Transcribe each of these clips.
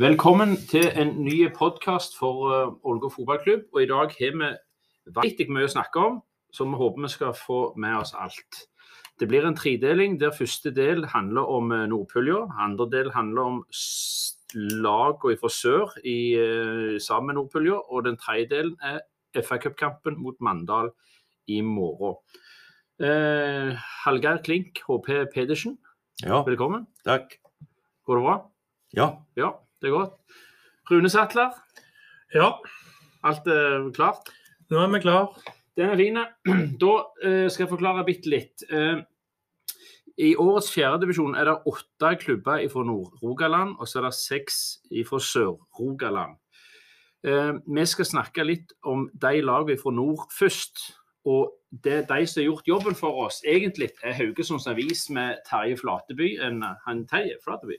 Velkommen til en ny podkast for uh, Ålgård fotballklubb. Og I dag har vi vanvittig mye å snakke om, så vi håper vi skal få med oss alt. Det blir en tredeling der første del handler om uh, Nordpulja. Andre del handler om lagene fra sør i, uh, sammen med Nordpulja. Og den tredje delen er FA Cup-kampen mot Mandal i morgen. Uh, Hallgeir Klink, HP Pedersen, Ja, velkommen. takk. Går det bra? Ja, Ja, det er godt. Rune Sattler, Ja, alt er klart? nå er vi klar. Den er fin. Da eh, skal jeg forklare bitte litt. Eh, I årets fjerdedivisjon er det åtte klubber fra Nord-Rogaland, og så er det seks fra Sør-Rogaland. Eh, vi skal snakke litt om de lagene fra nord først. Og det de som har gjort jobben for oss, egentlig er Haugesunds Avis med Terje Flateby. En, han Terje Flateby?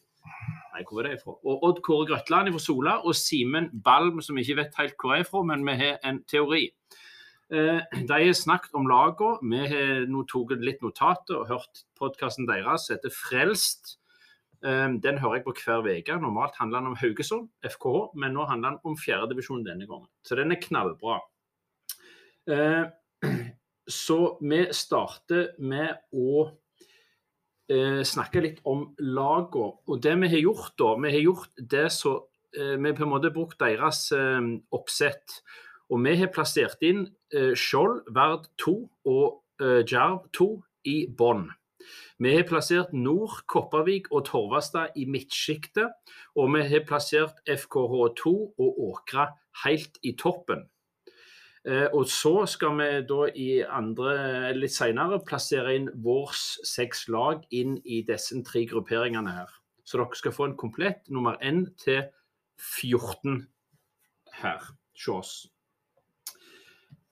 Nei, hvor er det fra? Og Odd Kåre Grøtland fra Sola, og Simen Balm, som ikke vet helt hvor er fra, men vi har en teori. Eh, de har snakket om lagene. Vi har nå tatt litt notater og hørt podkasten deres som heter Frelst. Eh, den hører jeg på hver uke. Normalt handler den om Haugesund, FKH, men nå handler den om fjerdedivisjon denne gangen. Så den er knallbra. Eh, så vi starter med å eh, snakke litt om lagene. Og det vi har gjort da, vi har gjort det så eh, Vi har på en måte brukt deres eh, oppsett. Og vi har plassert inn eh, Skjold, Verd 2 og Djerv 2 i bånn. Vi har plassert Nord, Kopervik og Torvastad i midtsjiktet. Og vi har plassert FKH2 og Åkra helt i toppen. Eh, og så skal vi da i andre, litt senere plassere inn vårs seks lag inn i disse tre grupperingene her. Så dere skal få en komplett nummer 1 til 14 her hos oss.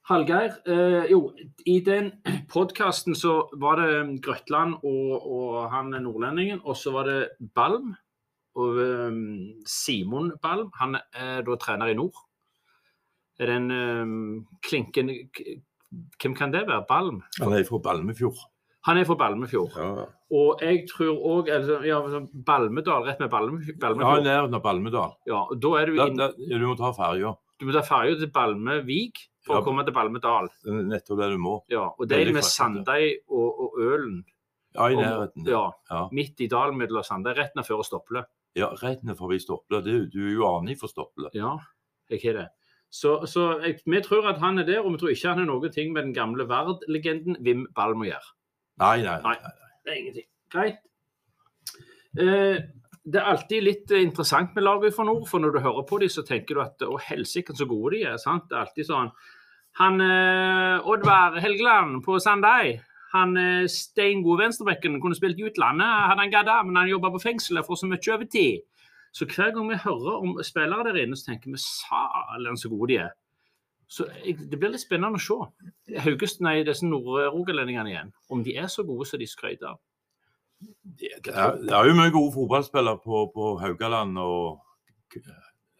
Hallgeir, eh, jo, i den podkasten så var det Grøtland og, og han nordlendingen, og så var det Balm. Og um, Simon Balm, han er da trener i nord. Er det en um, klinken Hvem kan det være? Balm? han er fra Balmefjord. Han er fra Balmefjord. Ja, Og jeg tror òg ja, Balmedal, rett med Balme, ja Balmefjord. nærheten av Balmedal. Ja, da er du Da, inn, da, ja, du må ta ferja. Du må ta ferja til Balmevik for Ja. å komme til Balmedal. Nettopp det du må. Ja, og det er med. Sandøy og, og Ølen. Ja, i Og- nærheten. Ja, Ja, midt i dalen mellom Sandøy, rett ned før Stopple. ja rett ned forbi Stopple. Du, du er jo anig for Stopple. Ja, jeg har det. Så, så jeg, vi tror at han er der, og vi tror ikke han har noe ting med den gamle Vard-legenden Wim Balm å gjøre. Nei, nei. Nei. nei. Det er ingenting. Greit. Eh, det er alltid litt eh, interessant med laget fra nord, for når du hører på dem, så tenker du at å helsike så gode de er. sant? Det er alltid sånn Han eh, Oddvar Helgeland på Sandøy, han eh, steingode venstrebekken, kunne spilt i utlandet, hadde han gadda, men han jobba på fengselet for så mye overtid. Så hver gang vi hører om spillere der inne, så tenker vi salen så gode de er. Så Det blir litt spennende å se. Haugest, nei, disse nordrogalendingene igjen. Om de er så gode som de skrøt av. Det er, det er jo mye gode fotballspillere på, på Haugaland og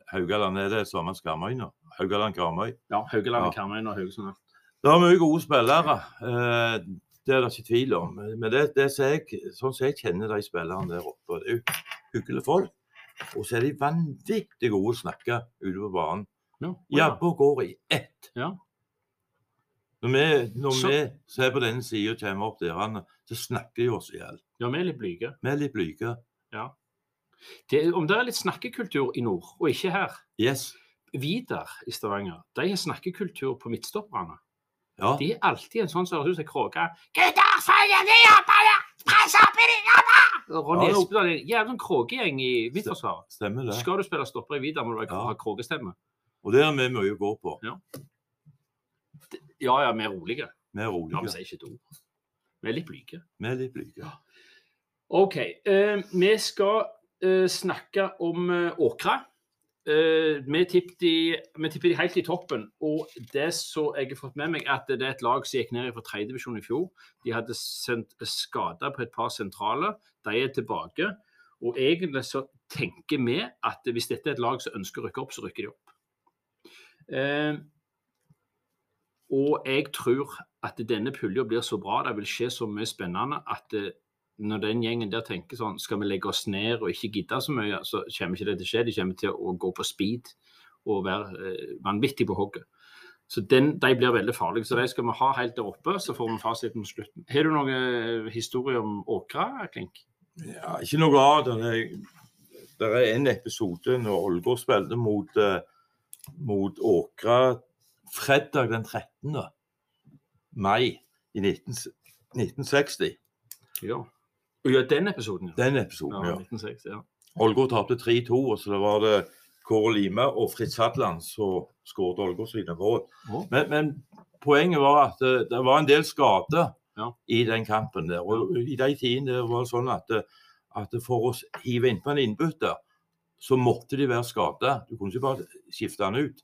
Haugaland er det samme som Karmøy nå? Haugaland Karmøy. Ja, Haugaland, Ja. Karmøy og Haugesund. Det er mye gode spillere. Eh, det er det ikke tvil om. Men det, det ser jeg, sånn som jeg kjenner de spillerne der oppe, det er jo hyggelige folk. Og så er de vanvittig gode å snakke ute på banen. Ja, Jabber går i ett. Ja. Når vi, når Så- vi ser på denne sida og kommer opp der, så snakker de oss i hjel. ja, vi er litt blyge. Vi er litt blyge. Det, om det er litt snakkekultur i nord, og ikke her. Yes. Vidar i Stavanger de har snakkekultur på midtstopperne. Ja. De er alltid en sånn som høres ut som ei kråke. Gutter, følg med jobbene! Press opp i de jobbene! Ronny Ja. Espedal er en jævla sånn kråkegjeng i Midtforsvaret. Stemmer det. Skal du spille stopper i Vidar, må du Ja. ha kråkestemme. Og det har vi mye å gå på. Ja, ja, vi er rolige. Vi er Ja, vi sier ikke et ord. Vi er litt blyge. Vi er litt blyge. OK. Uh, vi skal uh, snakke om uh, Åkra. Eh, vi tipper de, tipper de helt i toppen. Og det så jeg har fått med meg, at det er et lag som gikk ned fra tredjedivisjon i fjor. De hadde sendt skader på et par sentrale. De er tilbake. Og egentlig så tenker vi at hvis dette er et lag som ønsker å rykke opp, så rykker de opp. Uh, og jeg tror at denne pulja blir så bra, det vil skje så mye spennende, at eh, når den gjengen der tenker sånn Skal vi legge oss ned og ikke gidde så mye, så kommer ikke det til å skje. De kommer til å gå på speed og være eh, vanvittig på hogget. Så den, De blir veldig farlige. Så de skal vi ha helt der oppe, så får vi fasiten på slutten. Har du noen eh, historie om Åkra, Klink? Ja, ikke noe av det. Det er- en episode når Ålgård spilte mot, eh, mot Åkra fredag den 13. mai i 19, 1960. Ja. Ja, den episoden, ja. Den episoden, ja. 1960, ja. Ålgård tapte 3-2, og så var det Kåre Lime og Fritz Hadland som skåret Ålgård sine mål. Men, men poenget var at det, det var en del skader Ja. i den kampen der. Og i de tidene var det sånn at, at for å hive innpå en innbytter, så måtte de være skadet. Du kunne ikke bare skifte den ut.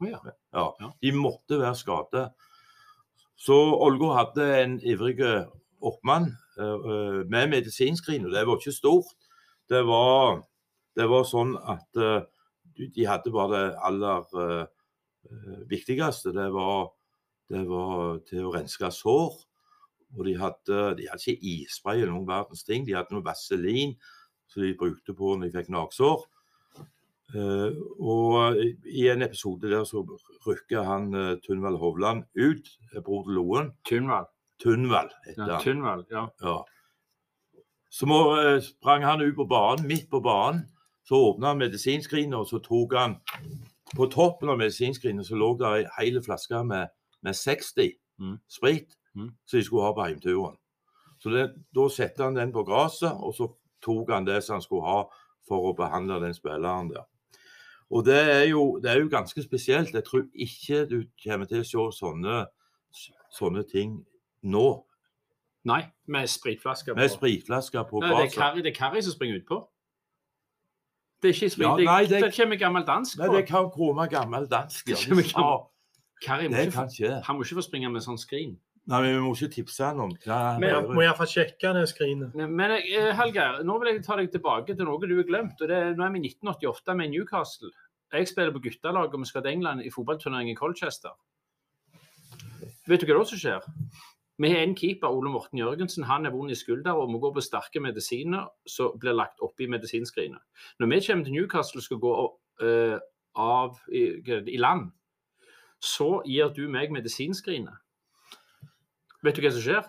Ja. De måtte være skadet. Så Ålgård hadde en ivrig oppmann eh, eh, med medisinskrin, og det var ikke stort. Det var, det var sånn at eh, de de hadde bare det aller eh, eh, viktigste. Det var, det var til å renske sår. Og de hadde, de hadde ikke isspray eller noen verdens ting. De hadde noe vaselin som de brukte på når de fikk naksår. Eh, og i en episode der så rykker han uh, Tunvald Hovland ut, eh, bror til Loen. Tunvald. Tunvald heter Ja, han. Ja. Ja. Så må, eh, sprang han ut på banen, midt på banen. Så åpna han medisinskrinet, og så tok han På toppen av medisinskrinet så lå det ei hel flaske med, med 60 Mm. sprit Mm. som de skulle ha på hjemturen. Så det, da satte han den på gresset, og så tok han det som han skulle ha for å behandle den spilleren der. Og det er jo, det er jo ganske spesielt. Jeg tror ikke du kommer til å se sånne, sånne ting nå. Nei, med spritflasker på. Med spritflasker på Nei, det er. Kari, det er Kari som springer utpå. Det er ikke sprit, Ja, det, nei, det, det- kommer gammel dansk Nei, på. det kan komme gammel dansk. Ja. Det kommer gammel- Ja, Kari må det ikke, kan få- skje. han må ikke få springe med sånn skrin. Nei, men vi må ikke tipse han om hva Men- Jeg må iallfall sjekke det skrinet. Men eh, Hallgeir, nå vil jeg ta deg tilbake til noe du har glemt. og det er, Nå er vi i 1988 med Newcastle. Jeg spiller på guttelaget og vi skal til England i fotballturnering i Colchester. Vet du hva da som skjer? Vi har en keeper, Ole Morten Jørgensen. Han er vond i skulder og må gå på sterke medisiner som blir lagt oppi medisinskrinet. Når vi kommer til Newcastle og skal gå uh, av i, i land, så gir du meg medisinskrinet. Vet du hva som skjer?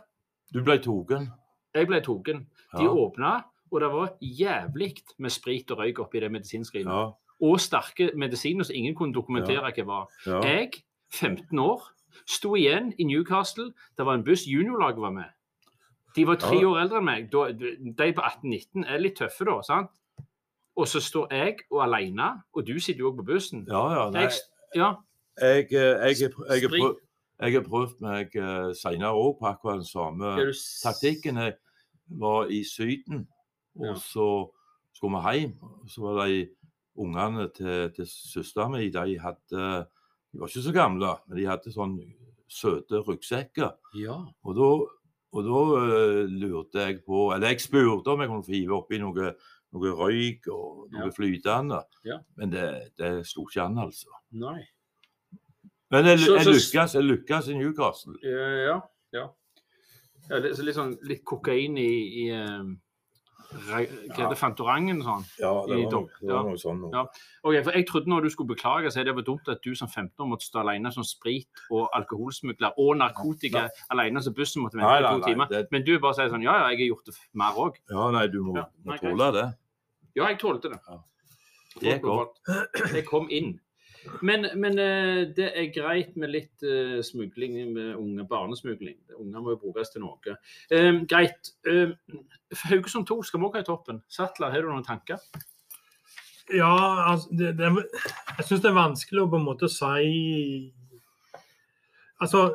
Du ble togen. Jeg ble tatt. De Ja. åpna, og det var jævlig med sprit og røyk oppi det medisinskrinet. Ja. Og sterke medisiner som ingen kunne dokumentere hva var. ja. Jeg, 15 år, sto igjen i Newcastle. Det var en buss, juniorlaget var med. De var tre år eldre enn meg. De på 18-19 er litt tøffe da, sant? Og så står jeg og alene, og du sitter jo òg på bussen. ja, ja. Nei, Jeg, ja, jeg, eh, jeg, jeg, jeg, prøv, jeg har prøvd meg uh, senere òg på akkurat den samme taktikken. Jeg var i Syden, og Ja. så skulle vi hjem. Så var de ungene til, til søstera mi, de hadde De var ikke så gamle, men de hadde sånn søte ryggsekker. Ja. Og da, og da uh, lurte jeg på Eller jeg spurte om jeg kunne få hive oppi noe, noe røyk og noe Ja. flytende. Ja. Men det, det sto ikke an, altså. Nei. Men jeg, Så- jeg, lykkes, jeg lykkes i Newcastle. Eh, Ja. ja. ja det, så litt sånn litt kokain i, i eh, re- Hva Fantorangen sånn? Ja, det var noe- det var noe sånn. Ja. Okay, for Jeg trodde når du skulle beklage, så det var dumt at du som 15 år måtte stå alene som sprit- og alkoholsmugler og narkotika alene så bussen måtte vente Nei, nei, to timer. det- Men du bare sier sånn Ja, ja, jeg har gjort det mer òg. Ja, nei, du må, Ja, må tåle det. Ja, jeg tålte det. Det er godt. Jeg kom inn. Men, men eh, det er greit med litt eh, smugling med unge, barnesmugling. Unger må jo brukes til noe. Um, greit. Um, Haugesund 2 skal vi også ha i toppen. Sattler, har du noen tanker? Ja, altså, det, det, jeg syns det er vanskelig å på en måte si Altså,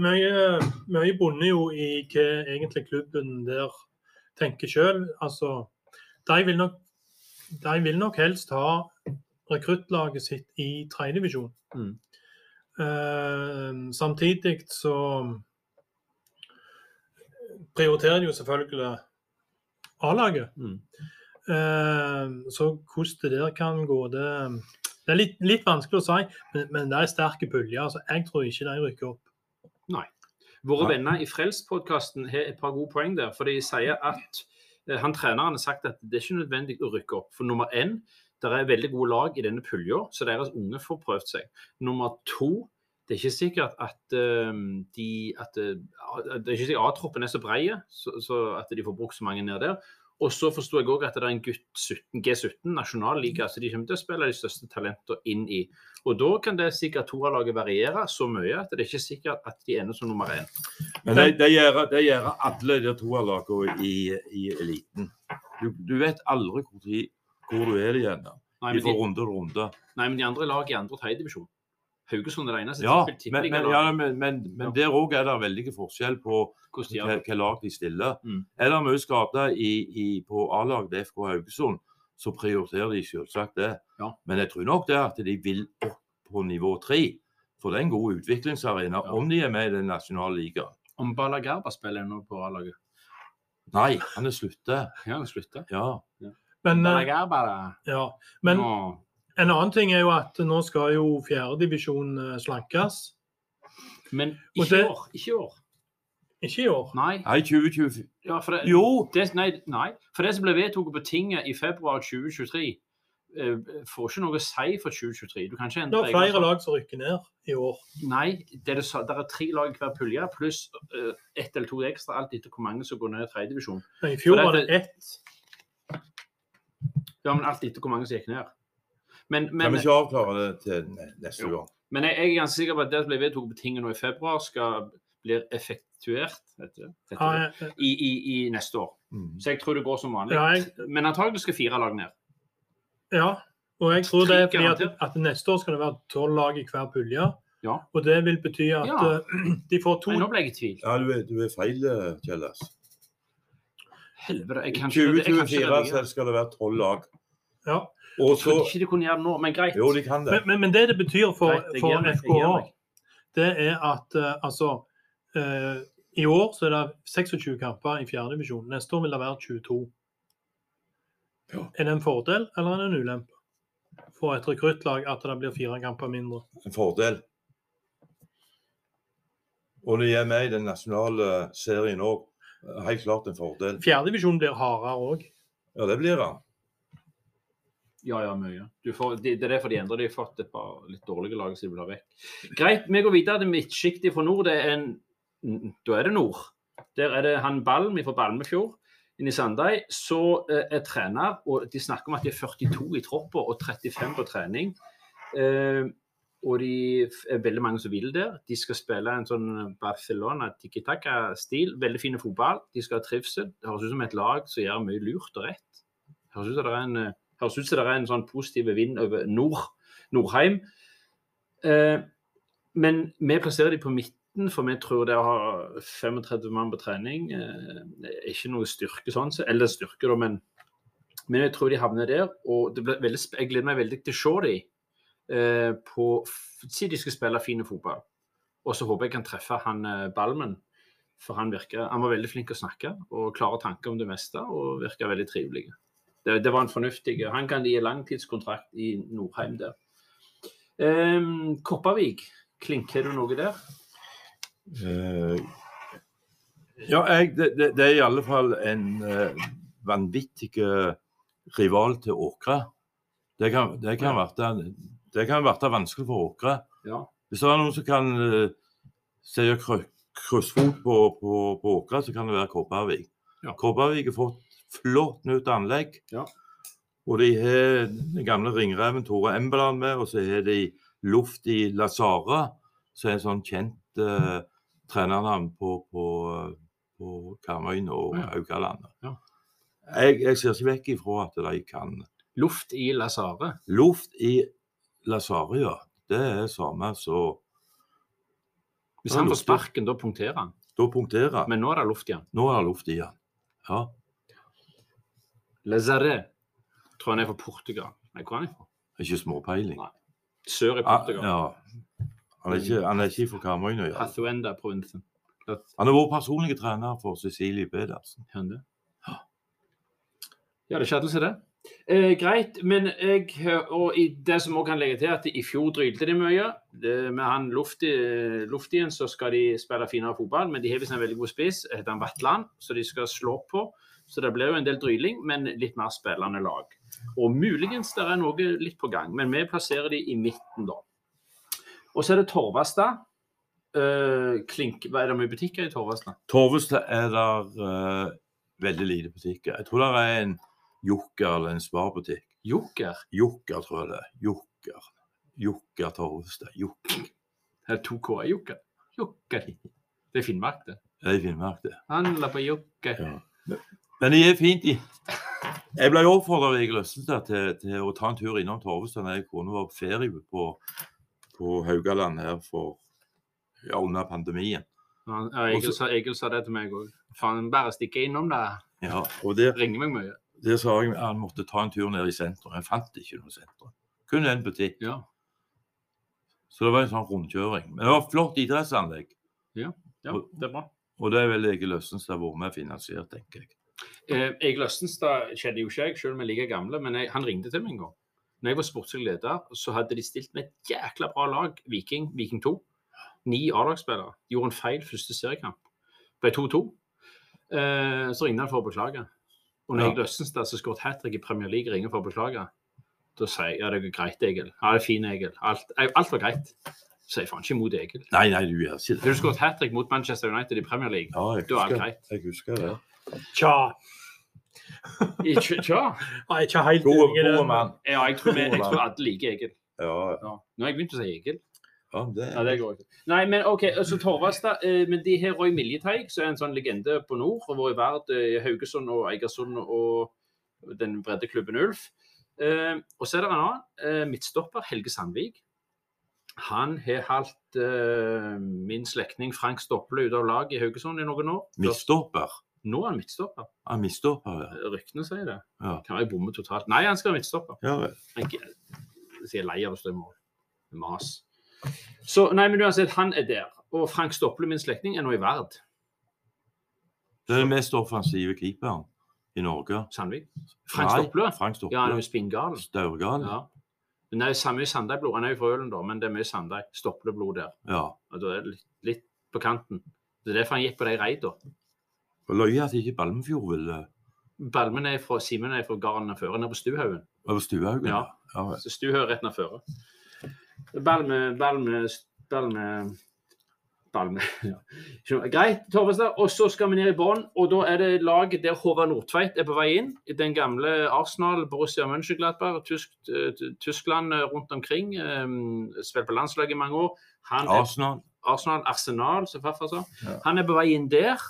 mye bunner jo i hva egentlig klubben der tenker sjøl. Altså, de vil, nok, de vil nok helst ha rekruttlaget sitt i tredjedivisjon. Mm. Uh, samtidig så prioriterer de jo selvfølgelig A-laget. Mm. Uh, så hvordan det der kan gå, det, det er litt, litt vanskelig å si. Men, men det er sterke puljer. Altså, jeg tror ikke de rykker opp. Våre Ja. venner i Frelst-podkasten har et par gode poeng der. For de sier at eh, han treneren har sagt at det er ikke nødvendig å rykke opp. For nummer én, det er veldig gode lag i denne pulja, så deres unge får prøvd seg. Nummer to, det er ikke sikkert at eh, de at, eh, Det er ikke sikkert A-troppen er så breie, så, så at de får brukt så mange ned der. Og så forsto jeg òg at det er en gutt 17, G17 nasjonalliga, så de kommer til å spille de største talentene inn i. Og da kan det sikkert Tora-laget variere så mye at det er ikke sikkert at de ender som nummer én. Men det, det, gjør, alle de Tora-lagene i, i eliten. Du, du vet aldri hvor, tid, hvor du er igjen. da. Nei, De får runde og runde. nei, men de andre lag i andre og tredje divisjon. Haugesund er det eneste Ja, men, men, ja, men, men, men der òg er det veldig forskjell på det. hva lag de stiller. Mm. Er det mye skader i, i, på A-laget til FK Haugesund, så prioriterer de selvsagt det. Ja. Men jeg tror nok det at de vil opp på nivå tre. For det er en god utviklingsarena Ja. om de er med i den nasjonale ligaen. Om Balagerba spiller nå på A-laget. Nei, han er slutta. Ja, han slutta. Ja. Men, eh, ja. Men Nå. en annen ting er jo at nå skal jo fjerdedivisjon slankes. Men ikke i år. Ikke i år. Ikke i år. Nei. Nei, 2020 Ja, for det, Jo! det, nei, nei. For det som ble vedtatt på tinget i februar 2023, eh, får ikke noe å si for 2023. Du kan ikke Det er flere lag som rykker ned i år. Nei, det er, det, det er tre lag i hver pulje, pluss eh, ett eller to ekstra, alt etter hvor mange som går ned i tredjedivisjon. I fjor var det ett. Ja, men alt etter hvor mange som gikk ned. Men, Kan vi ikke avklare det til neste Jo. gang? men jeg, jeg er ganske sikker på at det som ble vedtatt på tinget nå i februar, skal blir effektuert vet du, vet du, Ja, jeg- i, i, i neste år. Mm. Så jeg tror det går som vanlig. Ja, jeg, Men antagelig skal fire lag ned. ja. Og jeg tror det er fordi at, at neste år skal det være tolv lag i hver pulje. Ja. Og det vil bety at Ja. eh, de får to Nei, nå ble jeg i tvil. Ja, du er, du er feil, eh, Kjellas. Helvete, I jeg kan 2024 så skal det være tolv lag. ja. Og så jeg ikke de kunne gjøre det nå, men greit. Jo, de kan det. men, men, men det det betyr for, Greit, for meg, FKH, det er at uh, altså uh, I år så er det 26 kamper i fjerdedivisjon. Neste år vil det være 22. Ja. Er det en fordel eller er det en ulempe for et rekruttlag at det blir fire kamper mindre? En fordel. Og det gir meg i den nasjonale serien òg. Helt klart en fordel. Fjerdedivisjon blir hardere òg. Ja, det blir han. Ja, ja, mye. Du får, det, det er derfor de endrer. De har fått et par litt dårlige lag som de vil ha vekk. Greit, vi går videre til midtsjiktet fra nord. Det er en, da er det nord. Der er det han Balm fra Balmefjord inne i Sandøy så eh, er trener. og De snakker om at de er 42 i tropper og 35 på trening. Eh, og de er veldig mange som vil der. De skal spille en sånn Barcelona tiki-taka-stil. Veldig fin fotball. De skal ha trivsel. Det høres ut som et lag som gjør mye lurt og rett. Det eh, høres ut som det er en sånn positiv vind over nord, Nordheim. Eh, men vi plasserer de på midten, for vi tror det å ha 35 mann på trening eh, er ikke noe styrke sånn. Eller styrke, da, men, men jeg tror de havner der. Og blir jeg gleder meg veldig til å se dem eh, på Si de skal spille fin fotball. Og så håper jeg kan treffe han eh, Balmen. For han, virker, han var veldig flink å snakke og klare tanker om det meste, og virker veldig trivelig. Det, det var en fornuftig Han kan gi langtidskontrakt i Nordheim der. Um, Kopervik, klinker du noe der? Uh, ja, jeg, det, det, det er i alle fall en uh, vanvittig eh, rival til Åkra. Det kan, det kan, være, det kan være vanskelig for åkre. Ja. Hvis det er noen som kan uh, se krø- kryssfot på, på, på Åkra, så kan det være Kobbervik. Ja. Kobbervik har fått flott nytt anlegg. Ja. Og de har den gamle ringreven Tore Embeland med, og så har de Luft i Lazara, som er en sånn kjent uh, trenernavn på, på, på Karmøy og Ja. Haugalandet. Ja. Jeg, jeg ser ikke vekk ifra at de kan Luft i Lazare. Luft i Lazaria, det er samme som Hvis han får sparken, da punkterer han. Da punkterer han. Men nå er det luft igjen. Nå er det luft i han. Ja. Lazare tror han er fra Portugal. Nei, hvor er han fra? Ikke småpeiling. Sør i Ah, Portugal. ja. Han er ikke, han er ikke fra Karmøyna. Ja. Hathuenda-provinsen. Han har vært personlig trener for Cecilie Pedersen. Ja, det er ikke alle som det. Eh, greit, men jeg Og det som også kan legge til, at i fjor drylte de mye. Med han Lufti, Luftien så skal de spille finere fotball, men de har visst en veldig god spiss, heter han Vatland, så de skal slå på. Så det blir jo en del dryling, men litt mer spillende lag. Og muligens det er noe litt på gang, men vi plasserer de i midten, da. Og så er det Torvastad. Uh, er det mye butikker i Torvastad? Torvastad er der uh, veldig lite butikker. Jeg tror det er en Jokker eller en Sparbutikk. Jokker? Jokker, tror jeg det er. Jokker. Jokker Torvestad. Jokker. Det er to K. Jokker. Jokker. Det er Finnmark, det. Det er Finnmark, det. Handler på Jokker. Ja. Men det er fint. i. Jeg ble oppfordra til, til å ta en tur innom Torvestad når jeg kunne være på ferie på, på Haugaland her for ja, under pandemien. Ja, Egil, sa, Egil sa det til meg òg. Faen, bare stikke innom der. Ja, og der, Ringer meg mye. Der sa jeg at han måtte ta en tur ned i sentrum. Jeg fant ikke noe sentrum. Kun en butikk. Ja. Så det var en sånn rundkjøring. Men det var et flott idrettsanlegg. ja, det er bra. Og det er vel Egil Østenstad vært med og finansiert, tenker jeg. Eh, Egil Østenstad kjenner jo ikke jeg, selv om vi er like gamle, men jeg, han ringte til meg en gang. Når jeg var sportslig leder, så hadde de stilt med et jækla bra lag, Viking, Viking 2. Ni A-lagsspillere. De gjorde en feil første seriekamp. Ble 2-2. Eh, så ringte han for å beklage. Og når Ja. Egil Østenstad, som skåret hat trick i Premier League, ringer for å beklage, da sier jeg ja, det er greit, Egil. Ja, det er fin, Egil. Alt, alt var greit. Så sier jeg faen ikke imot Egil. Nei, nei, du gjør ikke Hvis du det. skåret hat trick mot Manchester United i Premier League? Ja, jeg Da er det greit. jeg husker det. Tja. Ikke, tja. Nei, ikke helt God, gode god mann. Ja, jeg tror, vi, jeg tror alle liker Egil. Ja, Ja. Nå har jeg begynt å si Egil. Ja, det Ja, det går ikke. Nei, men OK, så Torvastad. Eh, men de har Roy Miljeteig, som er en sånn legende på nord. Og vært i Vard, eh, Haugesund og Eigersund og den breddeklubben Ulf. Eh, og så er det en annen. Eh, midtstopper Helge Sandvik. Han har hatt min slektning Frank Stopple ute av laget i Haugesund i noen år. Midtstopper. Nå er han midtstopper. Ja, midtstopper, ja. Ryktene sier det. Ja. Kan jeg bommer totalt. Nei, han skal være midtstopper. ja vel. Jeg jeg er lei av å stå i mål. Mas. Så, nei, men uansett, han er der. Og Frank Stopple, min slektning, er nå i Vard. Det er den mest offensive keeperen i Norge. Sandvik. Frank Nei, Stopple? Frank Ja, han er Stopple. jo spinngal. Staurgal. Ja. Men det er samme Sandøy-blod. Han er jo fra Ølen, da, men det er mye Sandøy. Stopple-blod der. Ja. Og da er det litt, litt på kanten. Det er derfor han gikk på de reidene. Og løye at ikke Balmefjord ville Balmen er fra Simen er fra gården før, nede på Stuhaugen. Ja. ja vel. Så Stuhaug er rett ned føre. Balme, balme, balme med ja. Greit, Torvestad. Og så skal vi ned i bånn. Og da er det laget der Håvard Nordtveit er på vei inn. I den gamle Arsenal, Borussia Mönchengladbach, Tysk, eh, Tyskland eh, rundt omkring. Um, Spilt på landslaget i mange år. Han er Arsenal. Arsenal, Arsenal, som farfar sa. Ja. Han er på vei inn der.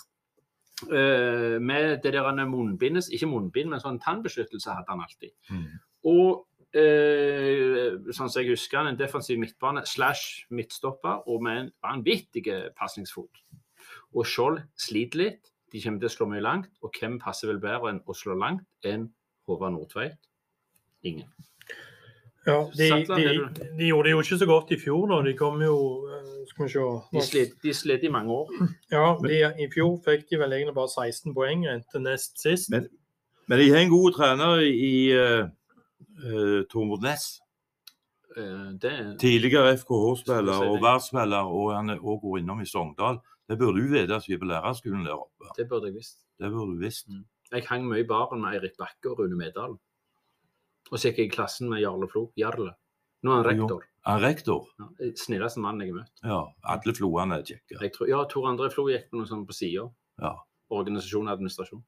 Uh, med det der munnbindes, ikke munnbind, men sånn tannbeskyttelse hadde han alltid. Mm. Og eh, sånn som jeg husker han, en defensiv midtbane slash midtstopper og med en vanvittig pasningsfot. Og Skjold sliter litt. De kommer til å slå mye langt. Og hvem passer vel bedre enn å slå langt enn Håvard Nordtveit? Ingen. Ja, de, Sattland, de, de gjorde det jo ikke så godt i fjor, da. De kom jo eh, Skal vi se De slet, de slet i mange år. Ja, de, I fjor fikk de vel egentlig bare 16 poeng, rent nest sist. Men- Men de har en god trener i uh, uh, Tormod Næss. Eh, det er Tidligere FKH-spiller og verdensspiller, og han er går innom i Sogndal. Det burde du vite som er på lærerskolen der oppe. Det burde jeg visst. Det burde du visst. Jeg hang mye i baren med Eirik Bakke og Rune Medalen. Og så gikk jeg i klassen med Jarle Flo. Jarle. Nå er han Jo. rektor. Han er rektor. Ja, Snilleste mannen jeg har møtt. Ja, alle floene er kjekke. Ja, Tor André Flo gikk på noe sånt på sida. Ja. Organisasjon og administrasjon.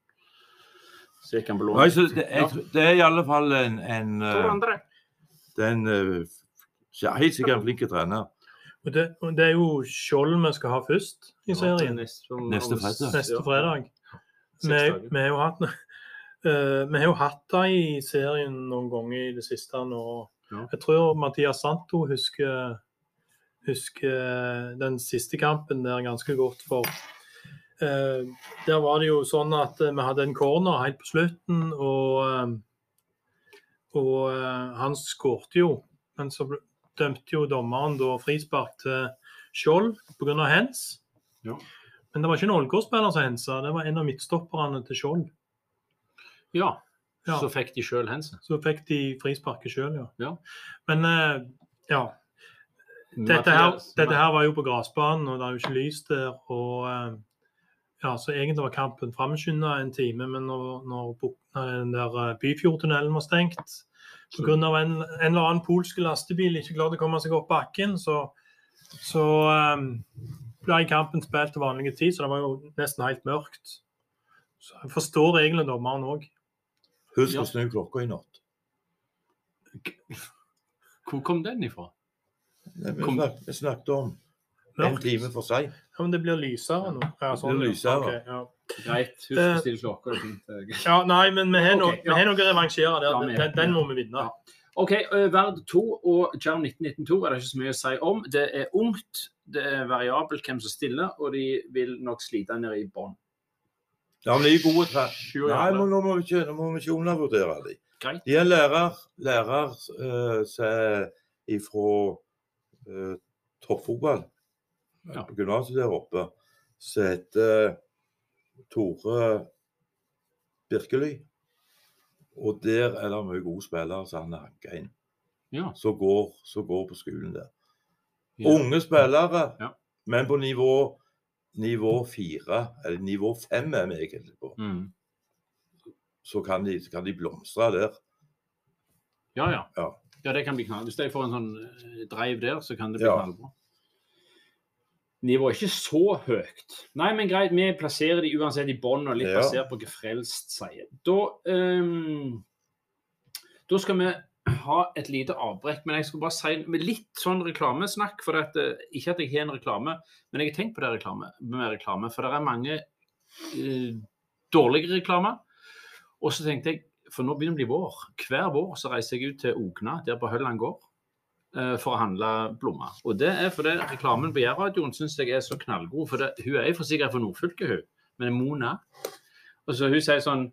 Så gikk han på lån. Nei, så det, jeg, det er i alle fall en, en uh, det er en, uh, ja, helt sikkert en flink trener. Og det, og det er jo Skjold vi skal ha først i serien. Neste, Neste fredag. Neste Ja. fredag. Vi, vi har jo hatt uh, vi har jo hatt det i serien noen ganger i det siste nå. Ja. Jeg tror Mathias Santo husker, husker den siste kampen der ganske godt. For der var det jo sånn at eh, vi hadde en corner helt på slutten, og, eh, og eh, han skårte jo. Men så dømte jo dommeren da frispark til Skjold pga. hands. Ja. Men det var ikke en Ålgård-spiller som hensa, det var en av midtstopperne til Skjold. Ja. Ja. Så fikk de sjøl hensa? Så fikk de frisparket sjøl, ja. Ja. Men eh, ja. Dette her, dette her var jo på gressbanen, og det er jo ikke lys der. og eh, ja, Så egentlig var kampen framskynda en time, men når, når den der eh, Byfjordtunnelen var stengt pga. En, en eller annen polsk lastebil ikke klarte å komme seg opp bakken, så, så um, ble kampen spilt til vanlig tid, så det var jo nesten helt mørkt. Så jeg forstår egentlig dommeren òg. Husk å snu klokka i natt. Hvor kom den ifra? Kom- vi snakket om en time for seg. Ja, men det blir lysere nå. Ja, sånn, blir lysere. Okay, ja. Greit, husk Eh, å stille klokka. det fint. Det er- Ja, nei, men vi har noe, Ok, ja. noe å revansjere der. Den, den må vi vinne. Ja. OK, uh, Verd 2 og Charm 1992 er det ikke så mye å si om. Det er ungt, det er variabelt hvem som stiller, og de vil nok slite ned i bånn. Ja, men de er gode tre... Nei, men nå må vi ikke, nå må vi ikke undervurdere dem. De er lærer, lærer uh, fra uh, toppfotball Ja. på gymnaset der oppe, som heter Tore Birkely. Og der er det mye gode spillere som han hanka inn, Ja. som går, går på skolen der. Ja. Unge spillere, Ja. men på nivå nivå fire, eller nivå fem er vi egentlig på, Mm. så kan de, kan de blomstre der. Ja, ja. Ja. Det kan bli knall. Hvis de får en sånn dreiv drive der, så kan det bli knallbra. Nivået ikke så høyt. Nei, men greit, vi plasserer de uansett i bånn, og litt Ja. basert på hva Frelst sier. Da, um, da skal vi ha et lite avbrekk, men jeg skal bare si med litt sånn reklamesnakk. for at, eh, Ikke at jeg har en reklame, men jeg har tenkt på det reklame, med reklame. For det er mange uh, dårlige reklamer. Og så tenkte jeg, for nå begynner det å bli vår. Hver vår så reiser jeg ut til Ogna, der på Hølland gård, for å handle blomster. Og det er fordi reklamen på Jærradioen syns jeg er så knallgod. For det, hun er for sikkert fra Nordfylket, hun. Men det er Mona. Og så hun sier sånn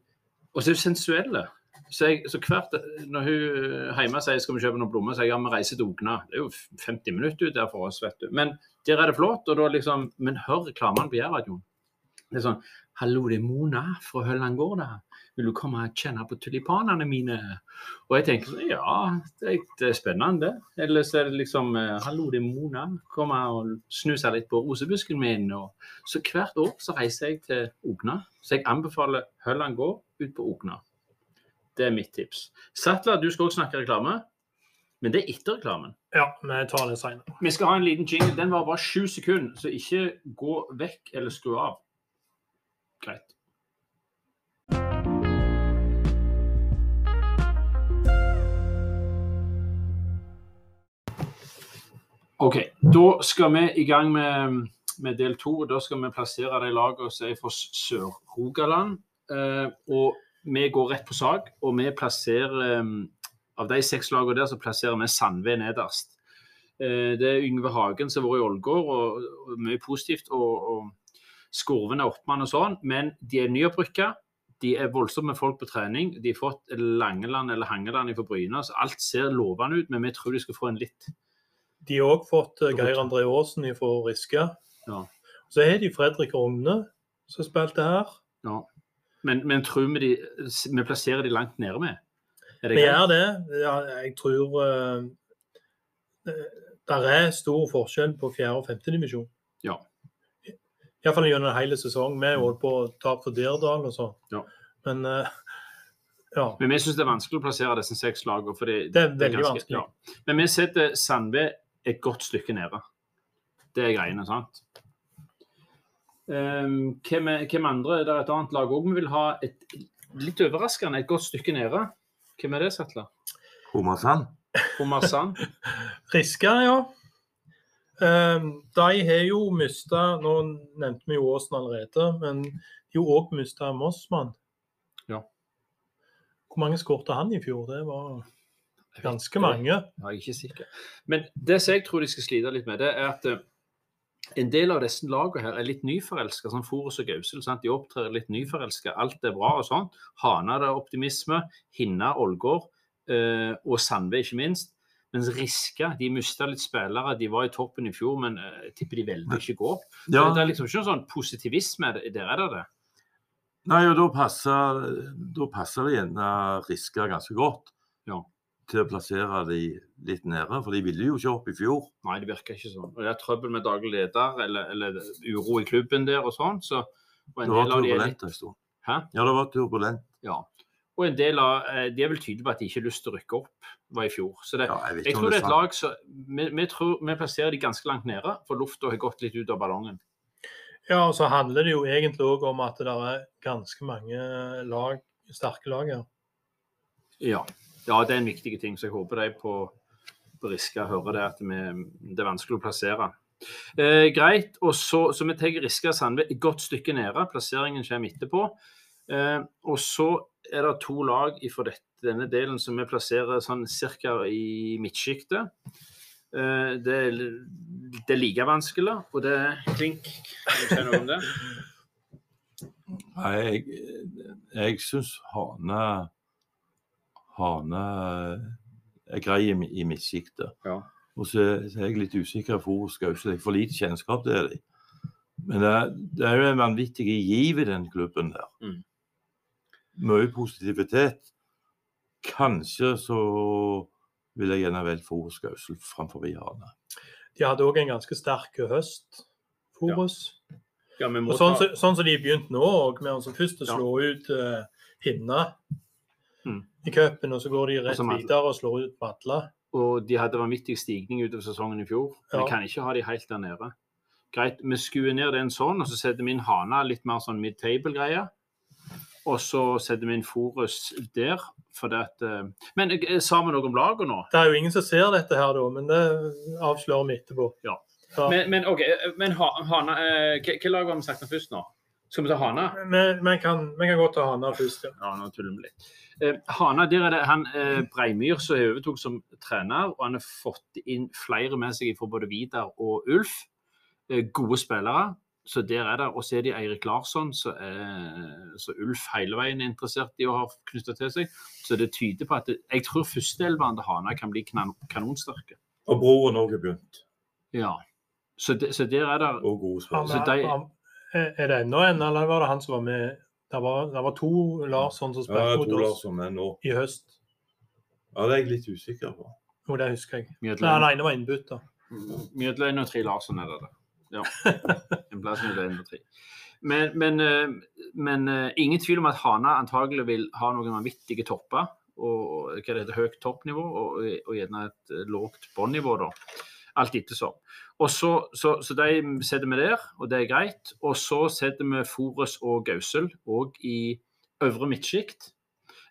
Og så er hun sensuelle. Så, jeg, så hvert, når hun hjemme sier skal vi kjøpe noen blomster, så sier jeg ja, vi reiser til Ogna. Det er jo 50 minutter ut der for oss, vet du. Men der er det flott. og da liksom, Men hør reklamene på Jærradioen. Det er sånn Hallo, det er Mona fra Hølland gård. da. Vil du komme og kjenne på tulipanene mine? Og jeg tenker sånn, ja, det er, er spennende. Eller så er det liksom eh, Hallo, det er Mona. Kom og snu seg litt på rosebusken min. Og... Så hvert år så reiser jeg til Ogna. Så jeg anbefaler Hølland gård ut på Ogna. Det er mitt tips. Sattler, du skal også snakke reklame. Men det er etter reklamen. Ja, vi tar det senere. Vi skal ha en liten jingle. Den var bare sju sekunder, så ikke gå vekk eller skru av. Greit. OK. Da skal vi i gang med, med del to. Da skal vi plassere de lagene som er fra Sør-Rogaland. Eh, og vi går rett på sak, og vi plasserer eh, Av de seks lagene der, så plasserer vi Sandve nederst. Eh, Det er Yngve Hagen som har vært i Ålgård, og, og mye positivt. Og, og Skurven er oppmann og sånn, men de er nyopprykka. De er voldsomme folk på trening. De har fått Langeland eller Hangeland fra Bryne. Så alt ser lovende ut, men vi tror de skal få en litt De har òg fått eh, Geir André Aasen fra Riske. Ja. Så har de Fredrik Rogne, som spilte her. Ja. Men, men tror vi de Vi plasserer de langt nede med? Er det Vi gjør det. Ja, jeg tror uh, det er stor forskjell på fjerde- og femtedivisjon. Ja. Iallfall gjennom en hel sesong. Vi holdt på å tape for Dirdal og sånn. Ja. Men uh, ja. Men vi syns det er vanskelig å plassere disse seks lagene. For det, Det er veldig vanskelig. Ja. Men vi setter Sandve et godt stykke nede. Det er greiene, sant? Um, hvem, hvem andre? Det er et annet lag òg vi vil ha et litt overraskende et godt stykke nede. Hvem er det, Sattler? Homarsand. Omarsand? Riske, ja. Um, de har jo mista Nå nevnte vi jo Åsen allerede, men de har òg mista Mossmann. Ja. Hvor mange skårte han i fjor? Det var ganske mange. Ja, jeg er ikke sikker. Men det som jeg tror de skal slite litt med, det er at eh, en del av disse lagene her er litt nyforelska. Sånn Forus og Gausel. Sant? De opptrer litt nyforelska. Alt er bra og sånn. Hana det er optimisme. Hinna, Ålgård eh, og Sandve, ikke minst. Mens Riska de mista litt spillere. De var i toppen i fjor, men eh, jeg tipper de velger ikke gå opp. Ja, Det er liksom ikke noe sånn positivisme der, er det det? Nei, og da passer, da passer det gjerne Riska ganske godt Ja. Til å plassere de litt nede, for de ville jo ikke opp i fjor. Nei, det virker ikke sånn. Og det er trøbbel med daglig leder eller, eller uro i klubben der og sånn. Så, og Det var del av de turbulent en stund. Hæ? Ja, det var turbulent. Ja. Og en del av eh, De er vel tydelige på at de ikke har lyst til å rykke opp, var i fjor. Så det, Ja, jeg vet jeg tror det er et lag som vi, vi, tror, vi plasserer de ganske langt nede, for lufta har gått litt ut av ballongen. Ja, og så handler det jo egentlig òg om at det er ganske mange lag, sterke lag her. Ja. Ja, det er en viktig ting. Så jeg håper de på, Riska hører det at vi, det er vanskelig å plassere. Eh, greit. og så, så vi tar Riska Sandve et godt stykke nede. Plasseringen kommer etterpå. Eh, og så er det to lag fra denne delen som vi plasserer sånn cirka i midtsjiktet. Eh, det, det er like vanskelig, og det er klink. Kan du si noe om det? Nei, jeg, jeg syns Hane Hane er grei i, i midtsjiktet. Ja. Og så, så er jeg litt usikker på hvor Skausel Jeg får lite kjennskap til dem. Men det, er- det er jo en vanvittig giv i den klubben der. Mm. Mye positivitet. Kanskje så vil jeg gjerne velge Forus Gausel framfor Hane. De hadde òg en ganske sterk høst, Forus. Ja, Ja, Og sånn, som som- sånn så de begynte nå med å som først å Ja. ut uh, Hinna Mm. i cupen, og så går de rett videre og slår ut Madla. og de hadde vanvittig stigning utover sesongen i fjor. Vi kan ikke ha de helt der nede. Greit, vi skuer ned den sånn, og så setter vi inn Hana litt mer sånn mid-table-greie. Og så setter vi inn Forus der, for det at eh, Men eh, sa vi noe om laget nå? Det er jo ingen som ser dette her, da, men det avslører vi etterpå. Ja. Ja. Men, men OK, eh, men Hana Hva lag har vi sagt om først nå? Skal vi ta Hana? Vi kan, kan godt ta Hana først. Ja. Ja, nå tuller vi litt. Eh, Hana, der er det han eh, Breimyr som overtok som trener, og han har fått inn flere med seg fra både Vidar og Ulf. Eh, gode spillere. Så der er det. Og så er det Eirik Larsson, så, er, så Ulf hele veien er interessert i å ha knytta til seg. Så det tyder på at det, jeg tror førsteelveren til Hana kan bli kanon, kanonsterke. Og broren òg er begynt. Ja. Så, det, så der er det Og gode spillere. Han, er det ennå en, eller var det han som var med? Det var, det var to Larsson som Ja, spilte mot oss i høst. Ja, det er jeg litt usikker på. Jo, det husker jeg. Nei, Mjødlein var ene var innbytter. Mjødlein og Tre Larsson er det. da. Ja. En plass Mjødlein og Tre. Men, men, eh, men eh, ingen tvil om at Hana antagelig vil ha noen vanvittige topper. Og hva det heter, høyt toppnivå og, og gjerne et eh, lågt båndnivå, da. Alt ettersom. Og så, så, så de setter vi der, og det er greit. Og så setter vi Forus og Gausel òg i øvre midtsjikt.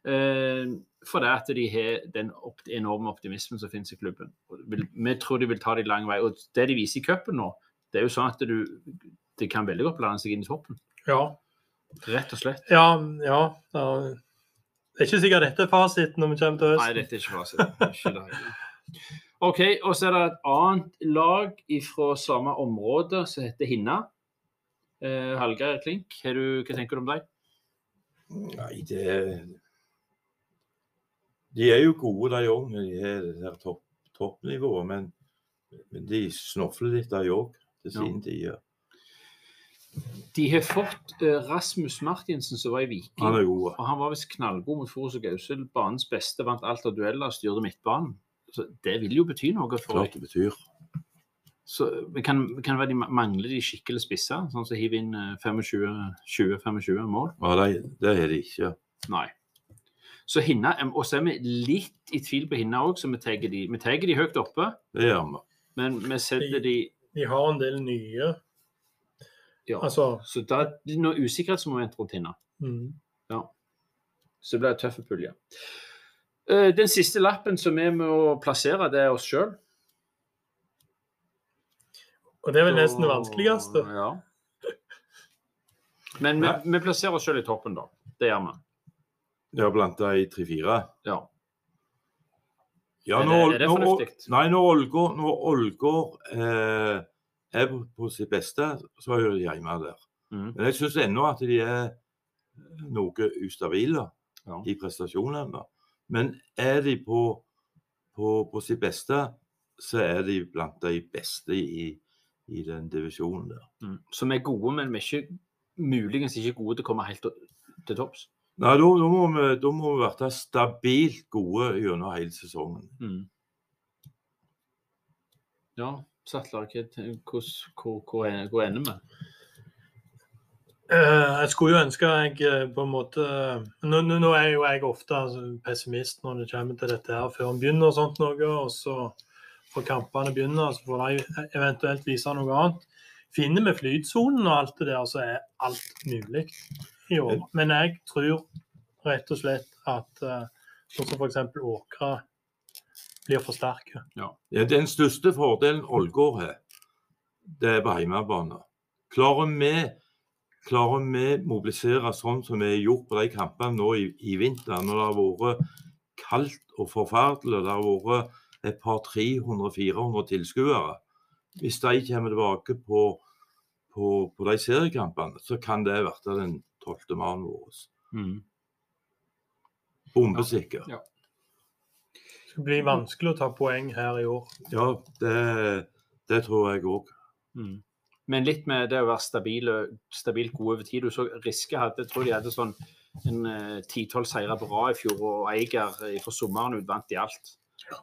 Eh, for det at de har den opp, enorme optimismen som finnes i klubben. Vil, vi tror de vil ta det lang vei. Og det de viser i cupen nå, det er jo sånn at du, det kan veldig godt blande seg inn i toppen. Ja. Rett og slett. Ja, ja. ja. Det er ikke sikkert dette er fasiten når vi kommer til Nei, dette er ikke fasit. Ikke det. OK, og så er det et annet lag fra samme område som heter Hinna. Eh, Hallgeir Klink, du, hva tenker du om dem? Nei, det De er jo gode, de òg, når de har det der topp, toppnivået. Men, men de snofler litt, de òg, til Ja. sin tid. De har fått eh, Rasmus Martinsen, som var i Viking. Han er god. Og han var visst knallgod mot Forus og Gausel. Banens beste, vant alt av dueller, styrte midtbanen. Så det vil jo bety noe for Klart det betyr. Så det kan, det kan være de mangler de skikkelig spisser, sånn som hiver inn eh, 25-20-25 mål. Ja, det, det er de ikke. Nei. Så Hinna, Og så er vi litt i tvil på Hinna òg, så vi tar de, vi tar de høyt oppe. Det gjør vi. Men vi setter de De har en del nye. ja. Altså Så da er det noe usikkerhetsmoment rundt Hinna. mm. Så det blir en tøff pulje. Eh, Den siste lappen som vi må plassere, det er oss sjøl. Og det er vel nesten det vanskeligste. Ja. Men vi, vi plasserer oss sjøl i toppen, da. Det gjør vi. Ja, har blanda i tre-fire. Ja. Ja, Er det- er det når- fornuftig? Nei, når Ålgård, når Ålgård eh, er på, sitt beste, så er jo hjemme der. Mm. Men jeg syns ennå at de er noe ustabile Ja. i prestasjonene. Men er de på, på, på sitt beste, så er de blant de beste i, i den divisjonen der. Mm. Som er gode, men vi er ikke, muligens ikke gode til å komme helt til topps. Nei, da, da, må vi, da må vi være stabilt gode gjennom hele sesongen. Mm. Ja, hva- hvor, hvor, er- hvor ender vi? Eh, jeg skulle jo ønske jeg eh, på en måte Nå, nå, nå er jo jeg ofte altså, pessimist når det kommer til dette her før en begynner og sånt noe, og så får kampene begynne, så får de eventuelt vise noe annet. Finner vi flytsonen og alt det der, så er alt mulig i år. Men jeg tror rett og slett at eh, sånn som f.eks. Åkra blir for sterke. Ja, den største fordelen Ålgård har, det er på hjemmebane. Klarer vi klarer vi mobilisere sånn som vi har gjort på de kampene nå i, i vinter, når det har vært kaldt og forferdelig, det har vært et par 300-400 tilskuere. Hvis de kommer tilbake på, på, på de seriekampene, så kan det bli den tolvte mannen vår. Mm. Bombesikker. Ja. Det skal bli vanskelig å ta poeng her i år. Ja, det, det tror jeg òg. Mm. Men litt med det å være stabil, stabilt god over tid. Du så Riske hadde, jeg tror de hadde sånn en ti-tolv uh, seire på rad i fjor, og Eiger fra sommeren ut vant i alt.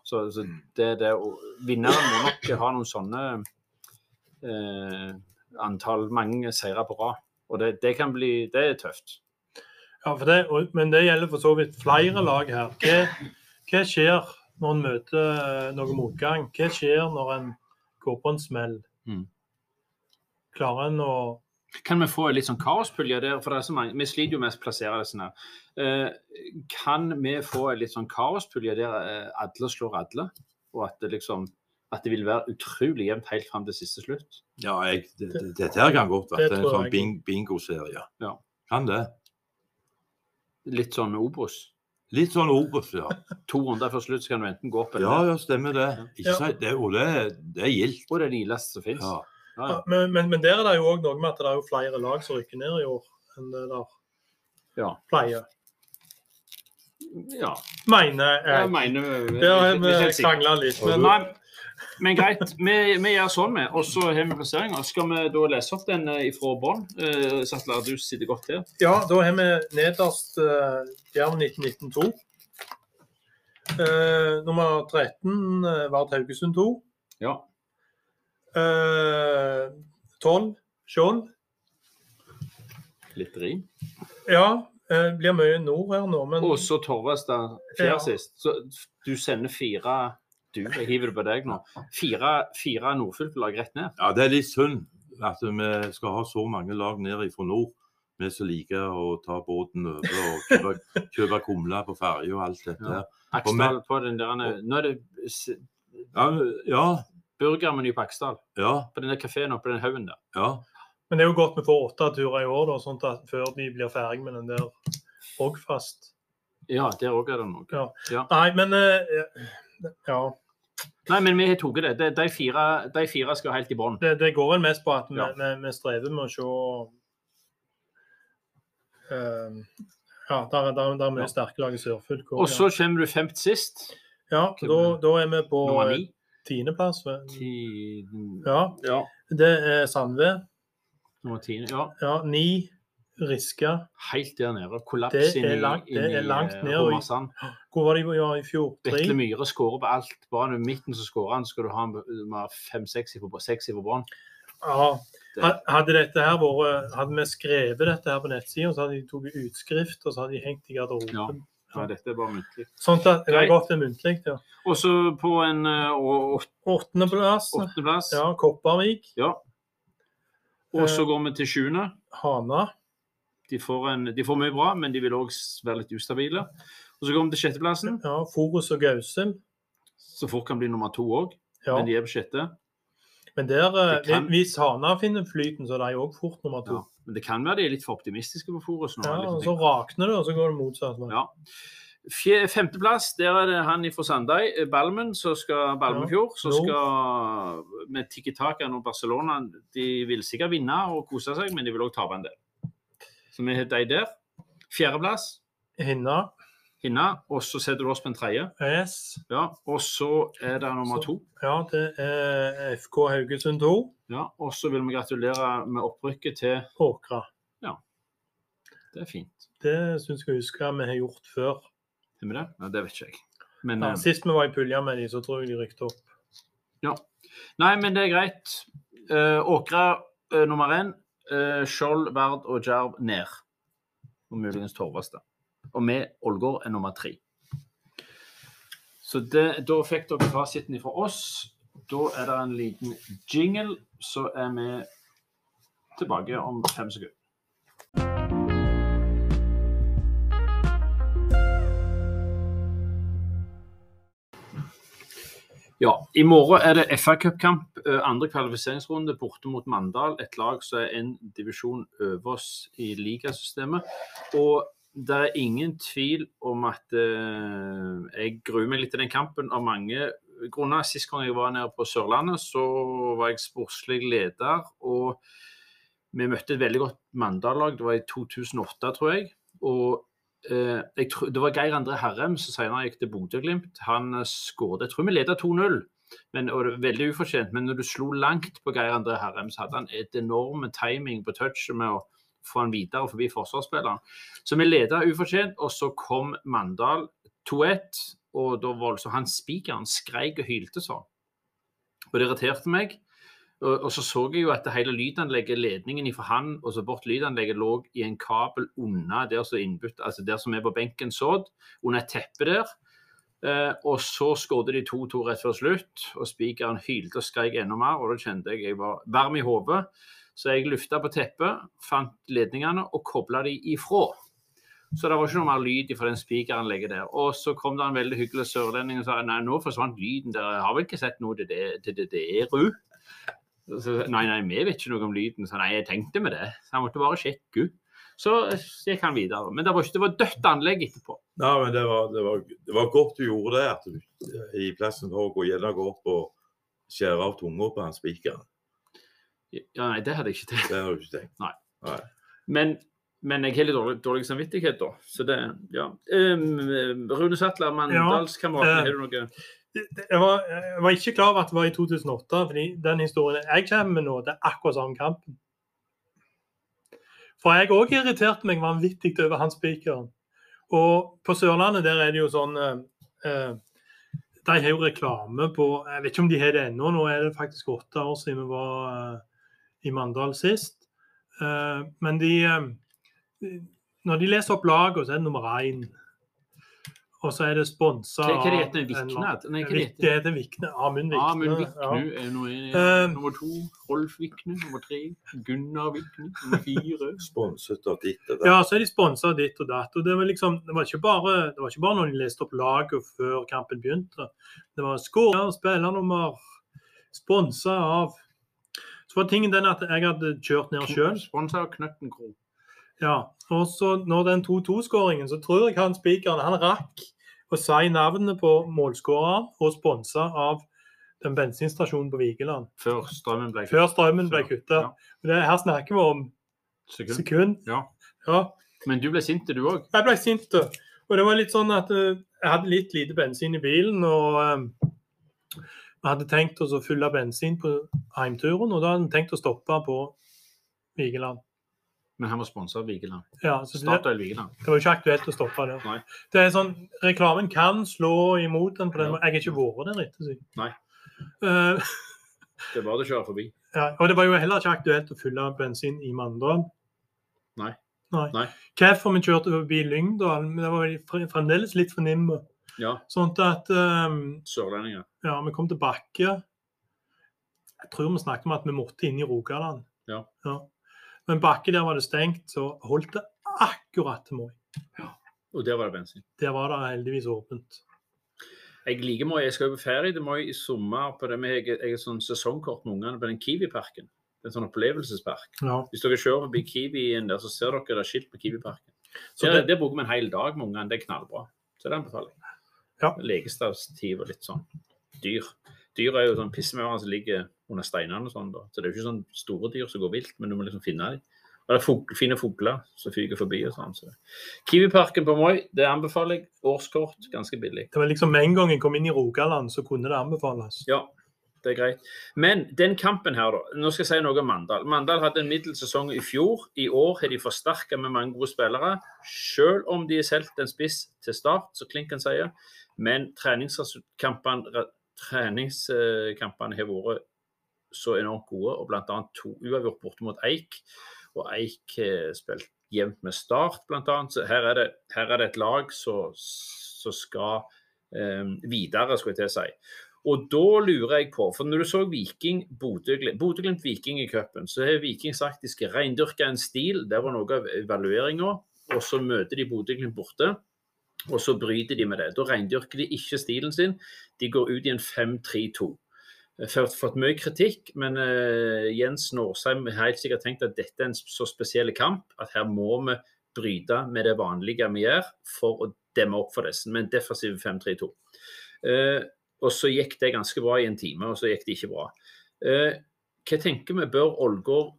Så, så det, det, og Vinneren må nok ha noen sånne uh, antall, mange seire på rad. Og det, det kan bli Det er tøft. Ja, for det, og, men det gjelder for så vidt flere lag her. Hva, hva skjer når en møter eh, noe motgang? Hva skjer når en går på en smell? Mm. Klarer en å Kan vi få en litt sånn kaospulje der? For det er så mange, vi sliter jo med å plassere disse her. Eh, kan vi få en litt sånn kaospulje der eh, alle slår alle? Og at det liksom at det vil være utrolig jevnt helt fram til siste slutt? Ja, jeg, det, det, dette her kan godt være en sånn bing, bingoserie. Ja. Kan det. Litt sånn Obos. Litt sånn Obos, ja. To runder før slutt så kan du enten gå opp eller Ja, ned. ja, stemmer det. Ikke Ja. det, og det, det er gildt. Og det er det gildeste som fins. Ja. Ja, ja, men, men, men der er det jo òg noe med at det er jo flere lag som rykker ned i år enn det der Ja. pleier. ja. Mener Jeg jeg. mener Der har vi- er krangla litt. Men Nei, men greit. Vi, vi gjør sånn, vi. Og så har vi plasseringa. Skal vi da lese opp den ifra fra bånn? Uh, Sattler, du sitter godt her. ja, da har vi nederst uh, Jerv 1919-2. Eh, nummer 13 uh, Vard Haugesund 2. Ja. Eh, 12 Skjold. Litt rim. Ja, eh, blir mye nord her nå, men Og så Torvastad fjerde Ja. sist. Så du sender fire Du, jeg hiver det på deg nå. Fire, fire nordfylkelag rett ned. ja, det er litt synd at vi skal ha så mange lag ned fra nord. Vi som liker å ta båten over og kjøpe, kjøpe kumler på ferja og alt dette. Ja. Aksdal på den der Nå er det Ja, ja, burgermeny på Aksdal. ja, På den der kafeen oppe på den haugen der. ja. Men det er jo godt vi får åtte turer i år, da, sånn at før de blir ferdig med den der Rogfast. Ja, der òg er det noe. Ja. Nei, men uh, Ja. Nei, men vi har tatt det. De, de, fire, de fire skal helt i bånn. Det, det går vel mest på at vi, Ja. vi, vi strever med å se uh, Ja, der, er- der, der er mye Ja. sterke lag i Sørfylket. Og så kommer du femt sist. Ja, da, da er vi på Nummer ni. Tiendeplass. Tiden... Ja, Ja. det er Sandve. Nummer ti. Ja, Ja, ni Riske. helt der nede. Kollaps Det er langt- det er langt eh, ned, Romersand. Hvor var de ja, i fjor? Vetle? Myhre skårer på alt. Bare i midten så skårer han, skal du ha en fem-seks i på bånn. Ja. Ha- Hadde dette her vært Hadde vi skrevet dette her på nettsida, så hadde de tatt utskrift og så hadde de hengt i garderoben. Nei, dette er bare muntlig. Sånn at det har gått det muntlig. Ja. Og så på en eh, Åttendeplass. åttendeplass. Ja, Kopervik. Ja. Og så Eh. går vi til sjuende. Hana. De får, en, de får mye bra, men de vil òg være litt ustabile. Og så går vi til sjetteplassen. Ja, Forus og Gausel. Så fort kan bli nummer to òg, Ja. men de er på sjette. Men der, eh, kan- hvis Hana finner flyten, så er de òg fort nummer to. Ja. Men det kan være de er litt for optimistiske på Forus nå. Ja, og Så rakner det, og så går det motsatt. vei. Ja. Femteplass, der er det han fra Sandøy, Balmen, som skal Balmefjord. Som skal med Tiki Takan og Barcelona. De vil sikkert vinne og kose seg, men de vil òg tape en del. Så vi har de der. Fjerdeplass, Hinna. Hinna. Og så setter du oss på en tredje. Yes. Ja. Og så er det nummer to. Ja, det er FK Haugesund 2. Ja. Og så vil vi gratulere med opprykket til Åkra. Det er fint. Det syns jeg å huske vi har gjort før. Har vi det? Ja, det vet ikke jeg. Men, Ja, eh, sist vi var i pulja med de, så tror jeg de rykte opp. Nei, men det er greit. Eh, Åkra eh, nummer én. eh, Skjold, Vard og Jerv ned. Og muligens Torvastad. Og vi, Ålgård, er nummer tre. Så det, da fikk dere fasiten fra oss. Da er det en liten jingle, så er vi tilbake om fem sekunder. Ja, i morgen er det FA Cup-kamp, eh, andre kvalifiseringsrunde borte mot Mandal. Et lag som er en divisjon over oss i ligasystemet. Og det er ingen tvil om at eh, jeg gruer meg litt til den kampen av mange grunner. Sist gang jeg var nede på Sørlandet, så var jeg sportslig leder. Og vi møtte et veldig godt Mandal-lag. Det var i 2008, tror jeg. Og eh, jeg tror, det var Geir André Herrem som senere gikk til Bodø-Glimt. Han eh, skåret Jeg tror vi ledet 2-0. Men, og det var veldig ufortjent, men når du slo langt på Geir André Herrem, så hadde han et enorme timing på touchet med å få han videre forbi forsvarsspilleren. Så vi leda ufortjent, og så kom Mandal 2-1. Og da var altså han spikeren skreik og hylte sånn. Og det irriterte meg. Og, og så så jeg jo at hele lydanlegget, ledningen fra han og så bort lydanlegget, lå i en kabel unna der som innbytt, altså der som er på benken sådd, under et teppe der. Eh, og så skåret de 2-2 rett før slutt, og spikeren hylte og skreik enda mer. Og da kjente jeg jeg var varm i hodet. Så jeg lufta på teppet, fant ledningene og kobla de ifra. Så det var ikke noe mer lyd fra den spikeranlegget der. Og så kom det en veldig hyggelig sørlending og sa nei, nå forsvant lyden. der, jeg har vel ikke sett noe til det, til det, det er ru? Så, nei, nei, vi vet ikke noe om lyden. Så nei, jeg tenkte med det. Så jeg måtte bare sjekke. Så gikk han videre. Men det var, ikke, det var dødt anlegg etterpå. Nei, men det var, det, var, det var godt du gjorde det. at du, I plassen for å gå gjennom gå opp og skjære av tunga på han spikeren. Ja, nei, det hadde jeg ikke tenkt. Det hadde du ikke tenkt. Nei. Nei. Men, men jeg har litt dårlig, dårlig samvittighet, da. Så det, ja. Um, Rune Sattler, Mandalskameraten, eh, har du noe Jeg var, jeg var ikke klar over at det var i 2008, fordi den historien jeg kommer med nå, det er akkurat samme kampen. For jeg òg irriterte meg vanvittig over han spikeren. Og på Sørlandet der er det jo sånn eh, eh, De har jo reklame på Jeg vet ikke om de har det ennå, nå er det faktisk åtte år siden vi var eh, i Mandal sist. Eh, men de eh, Når de leser opp laget, så er det nummer én. Og så er det sponsa av hva det heter det? Viknad? Nei, hva det Det heter Vikne. Amund Vikne. Amund ja. Er nummer, Eh, nummer to. Rolf Vikne nummer tre. Gunnar Vikne nummer fire. Sponset av ditt og datt. Ja, så er de sponsa ditt og datt. Og det var liksom, det var ikke bare, det var ikke bare når de leste opp laget før kampen begynte. Det var skårer, spillernummer, sponsa av Var tingen den at jeg hadde kjørt ned sjøl. Sponsa av Knøtten Kro. Ja. Og så når den 2-2-skåringen, så tror jeg han spikeren han rakk å si navnet på målskåreren og sponsa av den bensinstasjonen på Vigeland. Før strømmen ble Før strømmen ble kutta. Ja. Her snakker vi om Sekund. sekund. Ja. Ja. Men du ble sint, du òg? Jeg ble sint. Og det var litt sånn at eh, jeg hadde litt lite bensin i bilen. og eh, Vi hadde tenkt oss å fylle bensin på heimturen, og da hadde vi tenkt å stoppe på Vigeland. Men han var sponsa av Vigeland. Ja, Statoil Vigeland. det var jo ikke aktuelt å stoppe der. Nei. Det er sånn, Reklamen kan slå imot den på den Ja. Jeg har ikke vært der etter. Nei. Uh, Det var det å kjøre forbi. ja, og det var jo heller ikke aktuelt å fylle bensin i Mandal. Nei. Nei. Nei. Hvorfor vi kjørte forbi Lyngdal, det var fre- fremdeles litt fornimme. Ja, Sånn at um, sørlendinger. Ja, vi kom til Bakke. Jeg tror vi snakket om at vi måtte inn i Rogaland. Ja. Men Bakke der var det stengt, så holdt det akkurat til Moi. Og der var det bensin. Der var det heldigvis åpent. Jeg liker Moi. Jeg skal jo på ferie til Moi i sommer. på det med, Jeg jeg har sånn sesongkort med ungene på den Kiwi-parken. En sånn opplevelsespark. Ja. Hvis dere kjører forbi Kiwien der, så ser dere det er skilt på Kiwi-parken. Så Der, det, der bruker vi en hel dag med ungene. Det er knallbra. Så det anbefaler jeg. Ja. Legestavstiv og litt sånn dyr. Dyr er jo sånn pissemaure som ligger under steinene og sånn. da. Så det er jo ikke sånn store dyr som går vilt, men du må liksom finne dem. Og det er fine fugler som fyker forbi og sånn. Så. Kiwi-parken på Moi, det anbefaler jeg. Årskort, ganske billig. det var liksom med en gang jeg kom inn i Rogaland, så kunne det anbefales. Ja, det er greit. Men den kampen her, da. Nå skal jeg si noe om Mandal. Mandal hadde en middels sesong i fjor. I år har de forsterka med mange gode spillere. Selv om de har solgt en spiss til start, som Klinken sier. Men treningskampene treningskampene har vært så enormt gode, og bl.a. to uavgjort borte mot Eik. Og Eik har spilt jevnt med Start, bl.a. Så her er, det, her er det et lag som skal um, videre, skulle jeg til å si. Og da lurer jeg på, for når du så Viking Bodø-Glimt-Viking i cupen, så har Viking sagt de skal reindyrke en stil. Det var noe av evalueringa. Og så møter de Bodø-Glimt borte. Og så bryter de med det. Da reindyrker de ikke stilen sin. De går ut i en 5-3-2. Fått, fått mye kritikk, men uh, Jens Nårsheim har helt sikkert tenkt at dette er en så spesiell kamp at her må vi bryte med det vanlige vi gjør for å demme opp for disse, med en defensiv 5-3-2. Uh, og så gikk det ganske bra i en time, og så gikk det ikke bra. Uh, hva tenker vi, bør Ålgård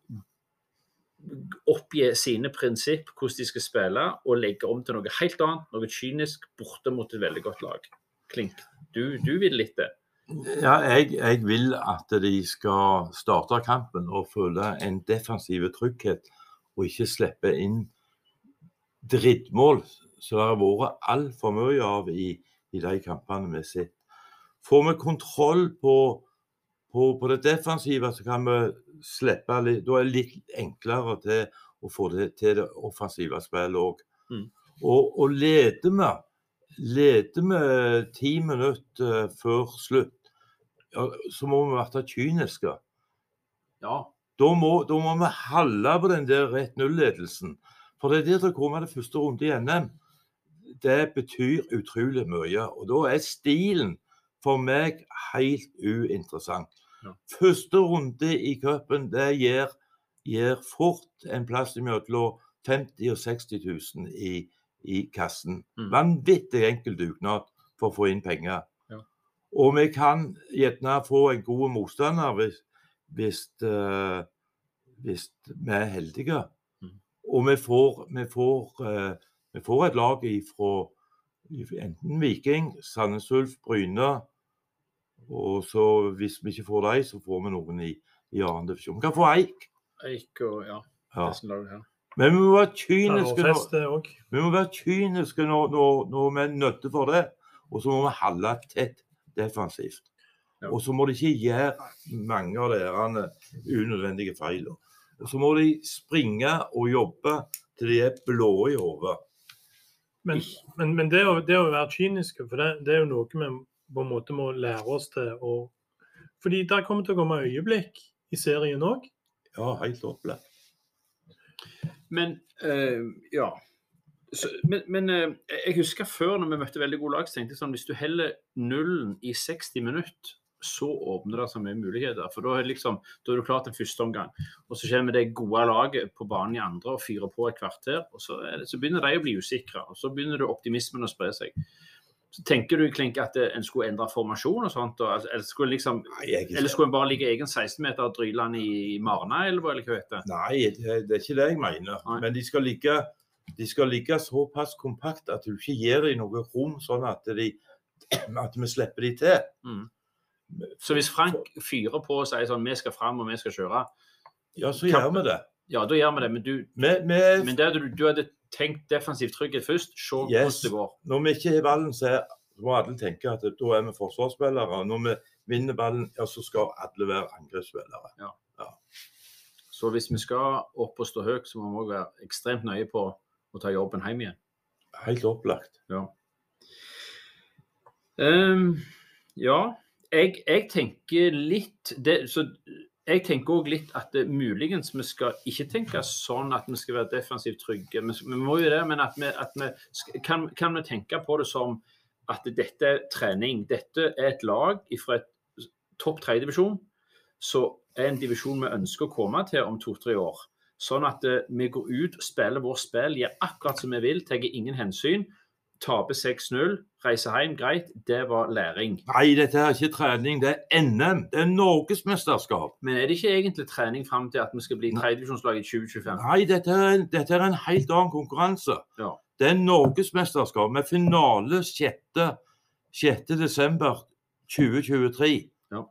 oppgi sine prinsipp, hvordan de skal spille, og legge om til noe helt annet, noe kynisk, borte mot et veldig godt lag? Klink, du, du vil litt det? Ja, jeg, jeg, vil at de skal starte kampen og føle en defensiv trygghet, og ikke slippe inn drittmål, som det har vært altfor mye av i, i de kampene vi har sett. Får vi kontroll på, på, på, det defensive, så kan vi slippe litt Da er det litt enklere til å få det til det offensive spillet òg. Mm. Og, og leder vi leder vi ti minutter før slutt, ja, så må vi være kyniske. Ja. Da må, da må vi holde på den der rett null-ledelsen. For det er der det kommer det første runde i NM. Det betyr utrolig mye. Og da er stilen for meg helt uinteressant. Ja. Første runde i cupen det gir, gir, fort en plass mellom 50 og 60 000 i, i kassen. Mm. Vanvittig enkel dugnad for å få inn penger. Ja. Og vi kan gjerne få en god motstander hvis, hvis, uh, hvis vi er heldige. Mm. Og vi får, vi, får, uh, vi får, et lag ifra enten Viking, Sandnes Ulf, Bryne og så hvis vi ikke får dem, så får vi noen i, i annen divisjon. Vi kan få Eik. Eik og ja. ja. Men vi må være kyniske når, vi må være kyniske når, når, når vi er nødt for det. Og så må vi holde tett defensivt. Ja. Og så må de ikke gjøre mange av lærerne unødvendige feil. Og så må de springe og jobbe til de er blå i hodet. Men, men, men det, å, det, å, være kyniske, for det, det er jo noe vi på en måte må lære oss til å Fordi det kommer til å komme øyeblikk i serien òg. Ja, helt opplagt. Men øh, ja. Så, men, men øh, jeg husker før når vi møtte veldig gode lag, så tenkte jeg sånn hvis du heller nullen i 60 minutter, så åpner det seg mye muligheter. For da er, liksom, da er du klar til første omgang. Og så kommer det gode laget på banen i andre og fyrer på et kvarter. Og så, det, så begynner de å bli usikre. Og så begynner optimismen å spre seg. Så tenker du Klink, at en skulle endre formasjon og sånt? Og, eller, skulle liksom, eller skulle en bare ligge egen 16-meter og dryle den i Marna-elva, eller hva heter det? Nei, det, det, er ikke det jeg mener. Nei. Men de skal, ligge, de skal ligge såpass kompakt at du ikke gir dem noe rom, sånn at, de, at vi slipper de til. Mm. Så hvis Frank fyrer på og sier sånn vi skal fram og vi skal kjøre Ja, så gjør vi det. Ja, da gjør vi det. Men, du, med, med, men det, du, du hadde tenk defensiv trygghet først. Se hvordan det går. Når vi ikke har ballen, så må alle tenke at da er vi forsvarsspillere. Når vi vinner ballen, ja, så skal alle være angrepsspillere. Ja. Ja. Så hvis vi skal opp og stå høyt, så må vi òg være ekstremt nøye på å ta jobben hjem igjen. Helt opplagt. Ja. Um, ja. Jeg, jeg, tenker litt det, så jeg tenker òg litt at det, muligens vi skal ikke tenke sånn at vi skal være defensivt trygge. Vi, vi må jo det, men at vi, at vi kan, kan, vi tenke på det som at dette er trening. Dette er et lag fra et topp tre-divisjon, så er en divisjon vi ønsker å komme til om to-tre år. Sånn at uh, vi går ut, spiller vårt spill, gjør akkurat som vi vil, tar ingen hensyn taper 6-0, reiser hjem, greit. Det var læring. Nei, dette er ikke trening, det er NM. Det er norgesmesterskap. Men er det ikke egentlig trening fram til at vi skal bli tredjedivisjonslag i 2025? Nei, dette er, dette er, en helt annen konkurranse. Ja. Det er norgesmesterskap med finale 6. 6. desember 2023. Ja.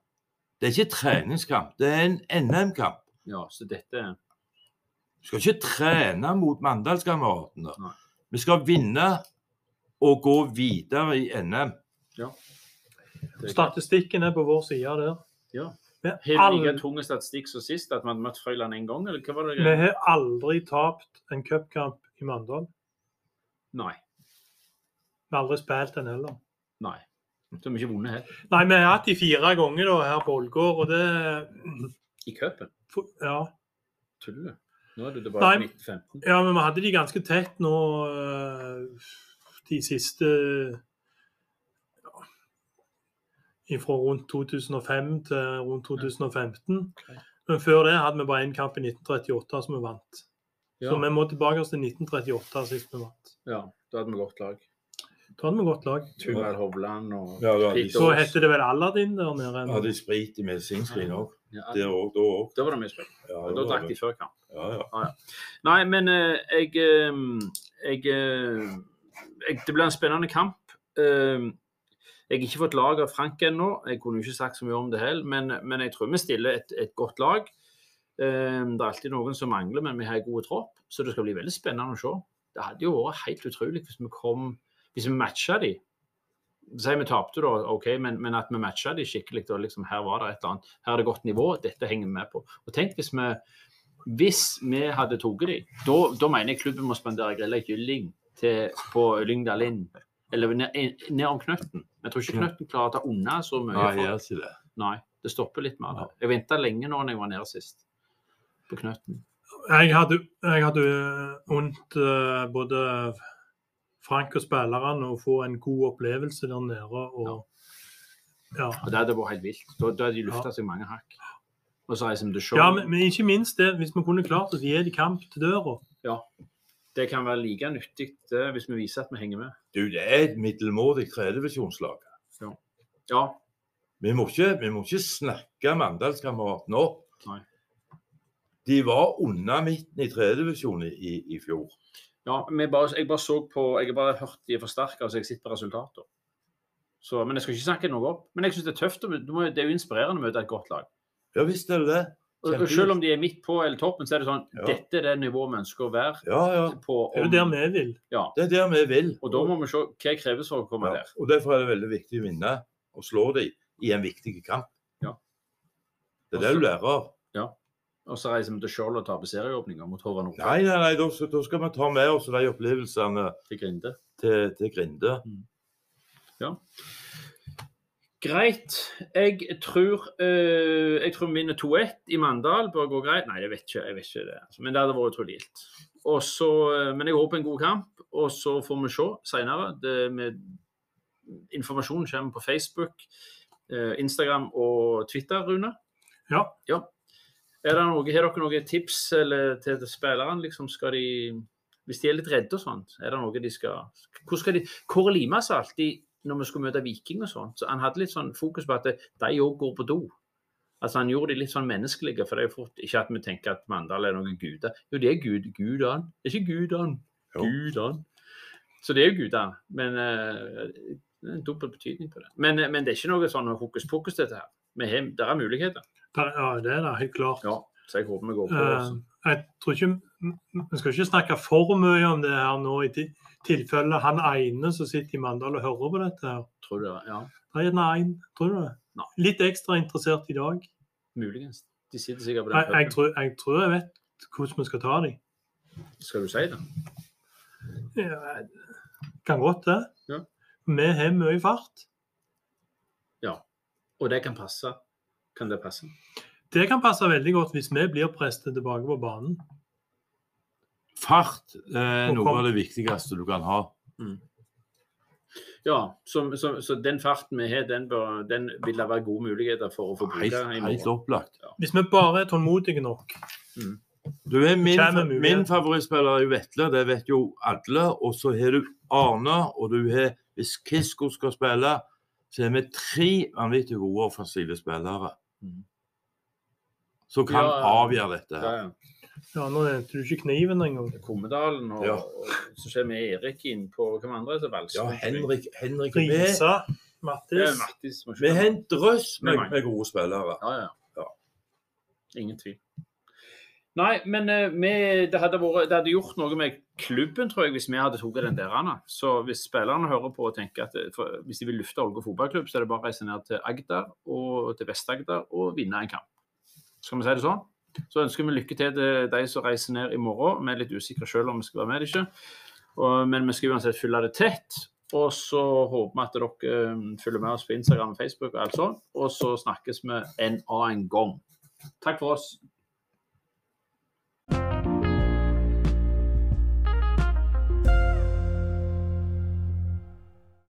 Det er ikke treningskamp, det er en NM-kamp. Ja, så dette Vi skal ikke trene mot Mandalskameratene. Vi skal vinne og gå videre i NM. Ja. Statistikken er på vår side der. Ja. Har vi like tung statistikk som sist, at vi hadde møtt Frøyland en gang? Eller hva var det? vi har aldri tapt en cupkamp i Mandal. Nei. Vi har aldri spilt en heller. Nei. Så har vi ikke vunnet heller. Nei, vi har hatt de fire ganger da, her på Ålgård, og det I cupen. Ja. Tuller du? Nå er du tilbake Nei. i 1915. Ja, men vi hadde de ganske tett nå eh, de siste ja, Fra rundt 2005 til rundt 2015. Men før det hadde vi bare én kamp i 1938 som vi vant. Ja. Så vi må tilbake oss til 1938 sist vi vant. ja, da hadde vi godt lag. Da hadde vi godt lag. Tuval Hovland og Ja, da de- Så heter det vel Aladdin der nede. Ja, de sprit i medisinskrin òg? Ja, da òg. Da var det mye sprit. Ja, Da drakk de før kamp. Ja, ja. Nei, men eh, jeg, eh, jeg, eh, jeg Det blir en spennende kamp. Eh, jeg har ikke fått lag av Frank ennå. Jeg kunne ikke sagt så mye om det heller, men, men jeg tror vi stiller et, et godt lag. Eh, det er alltid noen som mangler, men vi har en god tropp, så det skal bli veldig spennende å se. Det hadde jo vært helt utrolig hvis vi kom Hvis vi matcha de. Si vi tapte, da, OK, men, men at vi matcha de skikkelig. Da, liksom, her var det et eller annet. Her er det godt nivå. Dette henger vi med på. Og tenk hvis vi hvis vi hadde tatt de, da, da mener jeg klubben må spandere grilla kylling til, på Lyngdal inn. Eller ned, ned om Knøtten. Jeg tror ikke Knøtten klarer å ta unna så mye. Nei, jeg gjør ikke det. Nei, det stopper litt mer. Jeg venta lenge nå når jeg var nede sist. På Knøtten. Jeg hadde, jeg hadde vondt eh, både Frank og spillerne å få en god opplevelse der nede. og ja. Og Det hadde vært helt vilt. Da, da hadde de lufta seg mange hakk. Og så reiser vi til show. Ja, men, men ikke minst det, hvis vi kunne klart å gi de kamp til døra. Det kan være like nyttig det, hvis vi viser at vi henger med. Du, det er et middelmådig tredjevisjonslag. Ja, Vi må ikke, vi må ikke snakke Mandalskameratene opp. Nei. De var under midten i tredjevisjon i, i, fjor. ja bare, jeg bare så på Jeg har bare hørt de er forsterka, så jeg sitter på resultater. Så, men jeg skal ikke snakke noe opp. Men jeg syns det er tøft. Det er jo inspirerende å møte et godt lag. Ja visst er det det. Og Selv om de er midt på eller toppen, så er det sånn Ja. Dette er det nivået vi ønsker å være Ja, ja. på. Det er jo der vi vil. ja. Det er der vi vil. Og da må vi se hva kreves for å komme Ja. der. Og Derfor er det veldig viktig å vinne og slå dem i en viktig kamp. Ja. Det er det du lærer av. Og så reiser vi til Skjold og tar på serieåpninger mot Håvard Nordfeldt Nei, nei, nei, da, da skal vi ta med oss de opplevelsene til Grinde. til, til Grinde. Greit. Jeg tror, uh, jeg tror vi vinner 2-1 i Mandal. Bør gå greit. Nei, jeg vet ikke. jeg vet ikke det. altså. Men det hadde vært utrolig gildt. Eh, Men jeg håper en god kamp, og så får vi se senere. Informasjonen kommer på Facebook, eh, Instagram og Twitter, Rune. Ja. ja. Er det noe, har dere noen tips eller, til spillerne? Liksom, skal de, hvis de er litt redde og sånt, er det noe de skal Hvor skal de Kåre Lima sa alltid når vi skulle møte Viking og sånt, så han hadde litt sånn fokus på at de òg går på do. Altså Han gjorde de litt sånn menneskelige. for det er jo fort Ikke at vi tenker at Mandal er noen guder. Jo, det er gud, gudene. Det er ikke gudene. Gudene. Så det er jo guder. Men uh, det er en dobbel betydning på det. Men, uh, men det er ikke noe sånn hokus pokus, dette her. Men det er muligheter. Ja, det er det, helt klart. Ja, så jeg håper vi går på. det. også. jeg tror ikke Vi skal ikke snakke for mye om det her nå, i ti- tilfelle han ene som sitter i Mandal og hører på dette. her. Tror du det? Ja, Det er gjerne tror du det? Nei. Litt ekstra interessert i dag. muligens. De sitter sikkert på den jeg, jeg, tror, jeg tror jeg vet hvordan vi skal ta dem. Skal du si det? Ja, kan godt det. Ja. Vi har mye fart. Ja. Og det kan passe. Kan det passe? Det kan passe veldig godt hvis vi blir presset tilbake på banen. Fart er Og noe av det viktigste du kan ha. Ja, så, så, så den farten vi har, den, bør, den vil det være gode muligheter for å få bruke Helt, opplagt. Hvis vi bare er tålmodige nok. Du er min, min favorittspiller er jo Vetle, det vet jo alle. Og så har du Arne, og du har Hvis Kisko skal spille, så har vi tre vanvittig gode offensive spillere. Mhm. Som kan Ja, ja. avgjøre dette. Her. ja. Ja, Nå nevnte du ikke kniven engang. Kommedalen, og, Ja. og så kommer Erik inn på Hvem andre er valser? Ja, Henrik, Henrik. Risa. Mattis. Ja, Mattis. Vi en drøss med, Med gode spillere. Ja, ja. Ja. Ingen tvil. Nei, men eh, vi, det, hadde vært, det hadde gjort noe med klubben, tror jeg, hvis vi hadde tatt den der. Anna. Så hvis spillerne hører på og tenker at for, hvis de vil lufte Olga fotballklubb, så er det bare å reise ned til Agder og til Vest-Agder og vinne en kamp. Skal vi si det sånn? Så ønsker vi lykke til til de som reiser ned i morgen. Vi er litt usikre selv om vi skal være med eller ikke. Og, men vi skal uansett fylle det tett. Og så håper vi at dere eh, følger med oss på Instagram og Facebook og alt sånt. Og så snakkes vi en annen gang. Takk for oss.